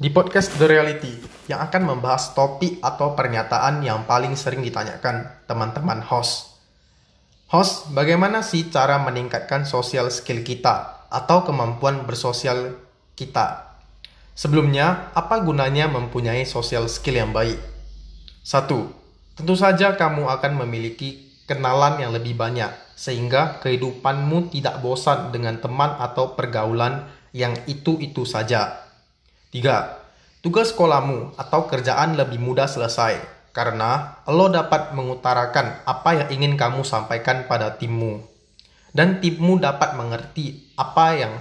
di podcast The Reality yang akan membahas topik atau pernyataan yang paling sering ditanyakan teman-teman host. Host, bagaimana sih cara meningkatkan social skill kita atau kemampuan bersosial kita? Sebelumnya, apa gunanya mempunyai social skill yang baik? Satu, tentu saja kamu akan memiliki kenalan yang lebih banyak, sehingga kehidupanmu tidak bosan dengan teman atau pergaulan yang itu-itu saja. 3. Tugas sekolahmu atau kerjaan lebih mudah selesai karena lo dapat mengutarakan apa yang ingin kamu sampaikan pada timmu. Dan timmu dapat mengerti apa yang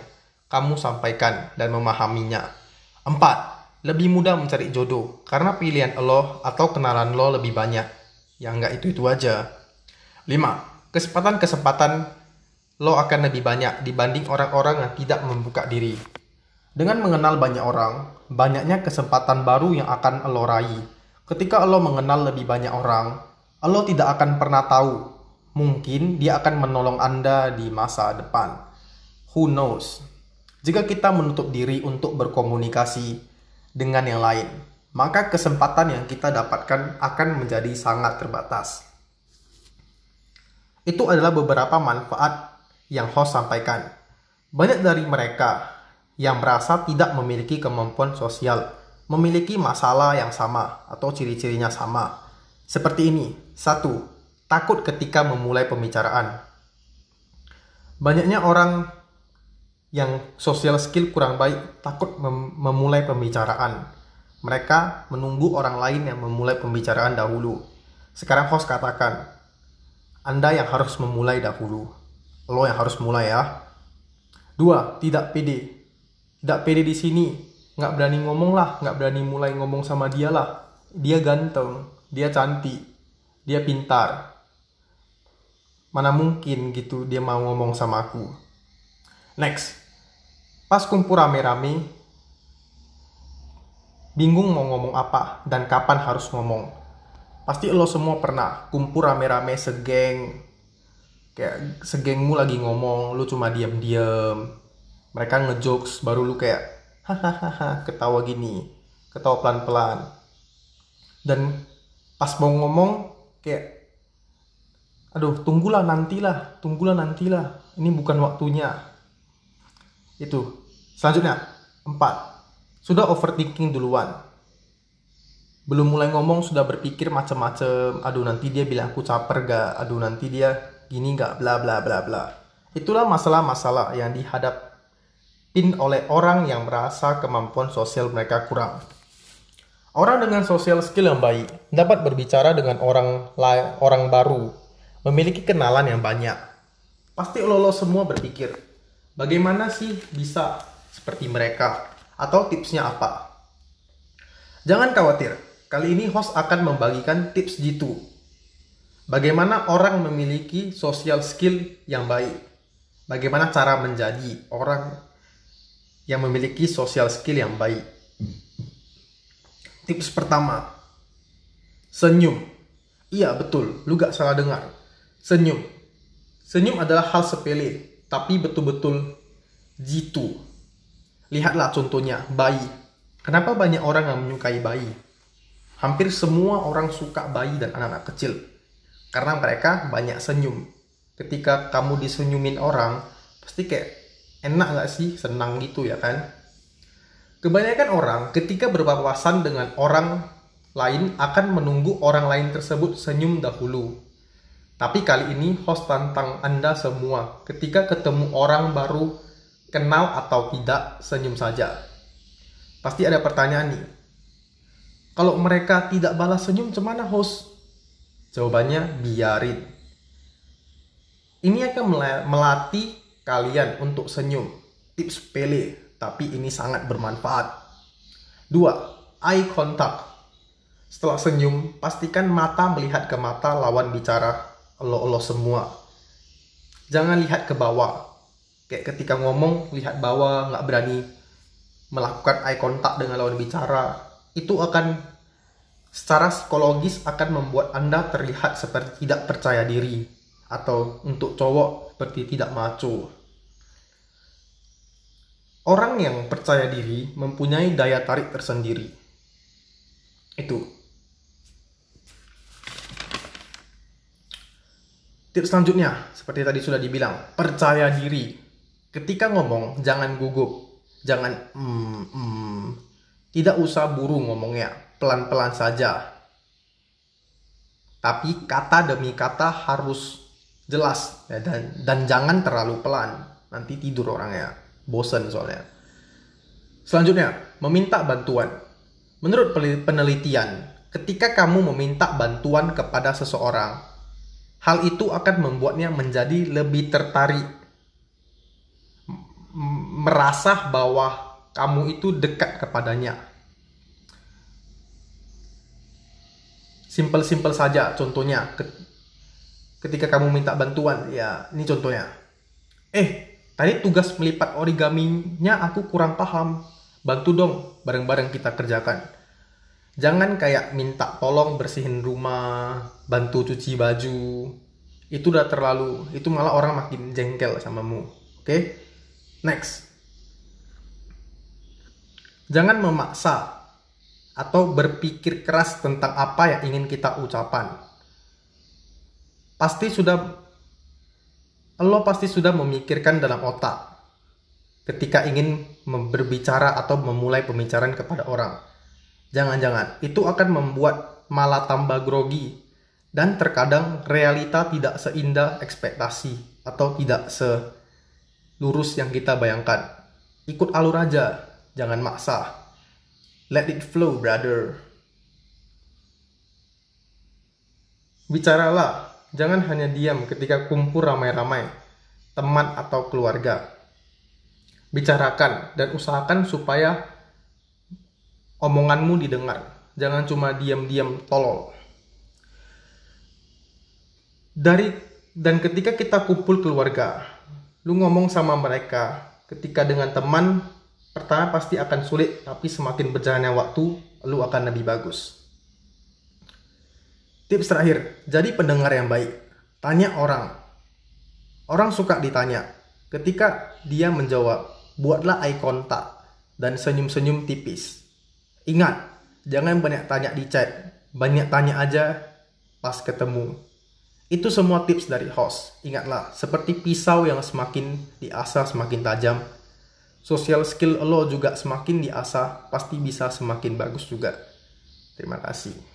kamu sampaikan dan memahaminya. 4. Lebih mudah mencari jodoh karena pilihan lo atau kenalan lo lebih banyak. Yang enggak itu-itu aja. 5. Kesempatan-kesempatan lo akan lebih banyak dibanding orang-orang yang tidak membuka diri. Dengan mengenal banyak orang, banyaknya kesempatan baru yang akan lo raih. Ketika lo mengenal lebih banyak orang, lo tidak akan pernah tahu. Mungkin dia akan menolong Anda di masa depan. Who knows? Jika kita menutup diri untuk berkomunikasi dengan yang lain, maka kesempatan yang kita dapatkan akan menjadi sangat terbatas. Itu adalah beberapa manfaat yang host sampaikan. Banyak dari mereka yang merasa tidak memiliki kemampuan sosial, memiliki masalah yang sama atau ciri-cirinya sama. Seperti ini. Satu, takut ketika memulai pembicaraan. Banyaknya orang yang social skill kurang baik takut mem memulai pembicaraan. Mereka menunggu orang lain yang memulai pembicaraan dahulu. Sekarang host katakan, Anda yang harus memulai dahulu. Lo yang harus mulai ya. Dua, tidak pede nggak pede di sini. Nggak berani ngomong lah. Nggak berani mulai ngomong sama dia lah. Dia ganteng. Dia cantik. Dia pintar. Mana mungkin gitu dia mau ngomong sama aku. Next. Pas kumpul rame-rame bingung mau ngomong apa dan kapan harus ngomong. Pasti lo semua pernah kumpul rame-rame segeng. Kayak segengmu lagi ngomong lu cuma diam-diam mereka ngejokes baru lu kayak hahaha ketawa gini ketawa pelan-pelan. Dan pas mau ngomong kayak aduh tunggulah nantilah tunggulah nantilah ini bukan waktunya. Itu. Selanjutnya empat. Sudah overthinking duluan. Belum mulai ngomong sudah berpikir macam-macam aduh nanti dia bilang aku caper gak? Aduh nanti dia gini gak? Bla bla bla bla. Itulah masalah-masalah yang dihadap in oleh orang yang merasa kemampuan sosial mereka kurang. Orang dengan sosial skill yang baik dapat berbicara dengan orang orang baru, memiliki kenalan yang banyak. Pasti lo semua berpikir, bagaimana sih bisa seperti mereka? Atau tipsnya apa? Jangan khawatir, kali ini host akan membagikan tips jitu. Bagaimana orang memiliki sosial skill yang baik? Bagaimana cara menjadi orang yang memiliki social skill yang baik. Tips pertama, senyum. Iya betul, lu gak salah dengar. Senyum. Senyum adalah hal sepele, tapi betul-betul jitu. Lihatlah contohnya, bayi. Kenapa banyak orang yang menyukai bayi? Hampir semua orang suka bayi dan anak-anak kecil. Karena mereka banyak senyum. Ketika kamu disenyumin orang, pasti kayak enak gak sih? Senang gitu ya kan? Kebanyakan orang ketika berpapasan dengan orang lain akan menunggu orang lain tersebut senyum dahulu. Tapi kali ini host tantang anda semua ketika ketemu orang baru kenal atau tidak senyum saja. Pasti ada pertanyaan nih. Kalau mereka tidak balas senyum cemana host? Jawabannya biarin. Ini akan melatih kalian untuk senyum. Tips pele, tapi ini sangat bermanfaat. Dua, eye contact. Setelah senyum, pastikan mata melihat ke mata lawan bicara lo-lo semua. Jangan lihat ke bawah. Kayak ketika ngomong, lihat bawah, nggak berani melakukan eye contact dengan lawan bicara. Itu akan secara psikologis akan membuat Anda terlihat seperti tidak percaya diri atau untuk cowok seperti tidak maco. Orang yang percaya diri mempunyai daya tarik tersendiri. Itu. Tips selanjutnya, seperti tadi sudah dibilang, percaya diri. Ketika ngomong, jangan gugup, jangan mm, mm. tidak usah buru ngomongnya, pelan-pelan saja. Tapi kata demi kata harus jelas ya, dan dan jangan terlalu pelan, nanti tidur orangnya bosen soalnya. Selanjutnya, meminta bantuan. Menurut penelitian, ketika kamu meminta bantuan kepada seseorang, hal itu akan membuatnya menjadi lebih tertarik, merasa bahwa kamu itu dekat kepadanya. Simpel-simpel saja contohnya. Ketika kamu minta bantuan, ya ini contohnya. Eh, Tadi tugas melipat origaminya aku kurang paham. Bantu dong, bareng-bareng kita kerjakan. Jangan kayak minta tolong bersihin rumah, bantu cuci baju. Itu udah terlalu, itu malah orang makin jengkel samamu. Oke? Okay? Next. Jangan memaksa atau berpikir keras tentang apa yang ingin kita ucapan. Pasti sudah lo pasti sudah memikirkan dalam otak ketika ingin berbicara atau memulai pembicaraan kepada orang. Jangan-jangan itu akan membuat malah tambah grogi dan terkadang realita tidak seindah ekspektasi atau tidak selurus yang kita bayangkan. Ikut alur aja, jangan maksa. Let it flow, brother. Bicaralah Jangan hanya diam ketika kumpul ramai-ramai, teman atau keluarga. Bicarakan dan usahakan supaya omonganmu didengar. Jangan cuma diam-diam tolol. Dari dan ketika kita kumpul keluarga, lu ngomong sama mereka, ketika dengan teman pertama pasti akan sulit, tapi semakin berjalannya waktu, lu akan lebih bagus. Tips terakhir, jadi pendengar yang baik. Tanya orang. Orang suka ditanya. Ketika dia menjawab, buatlah eye contact dan senyum-senyum tipis. Ingat, jangan banyak tanya di chat. Banyak tanya aja pas ketemu. Itu semua tips dari host. Ingatlah, seperti pisau yang semakin diasah semakin tajam, social skill lo juga semakin diasah, pasti bisa semakin bagus juga. Terima kasih.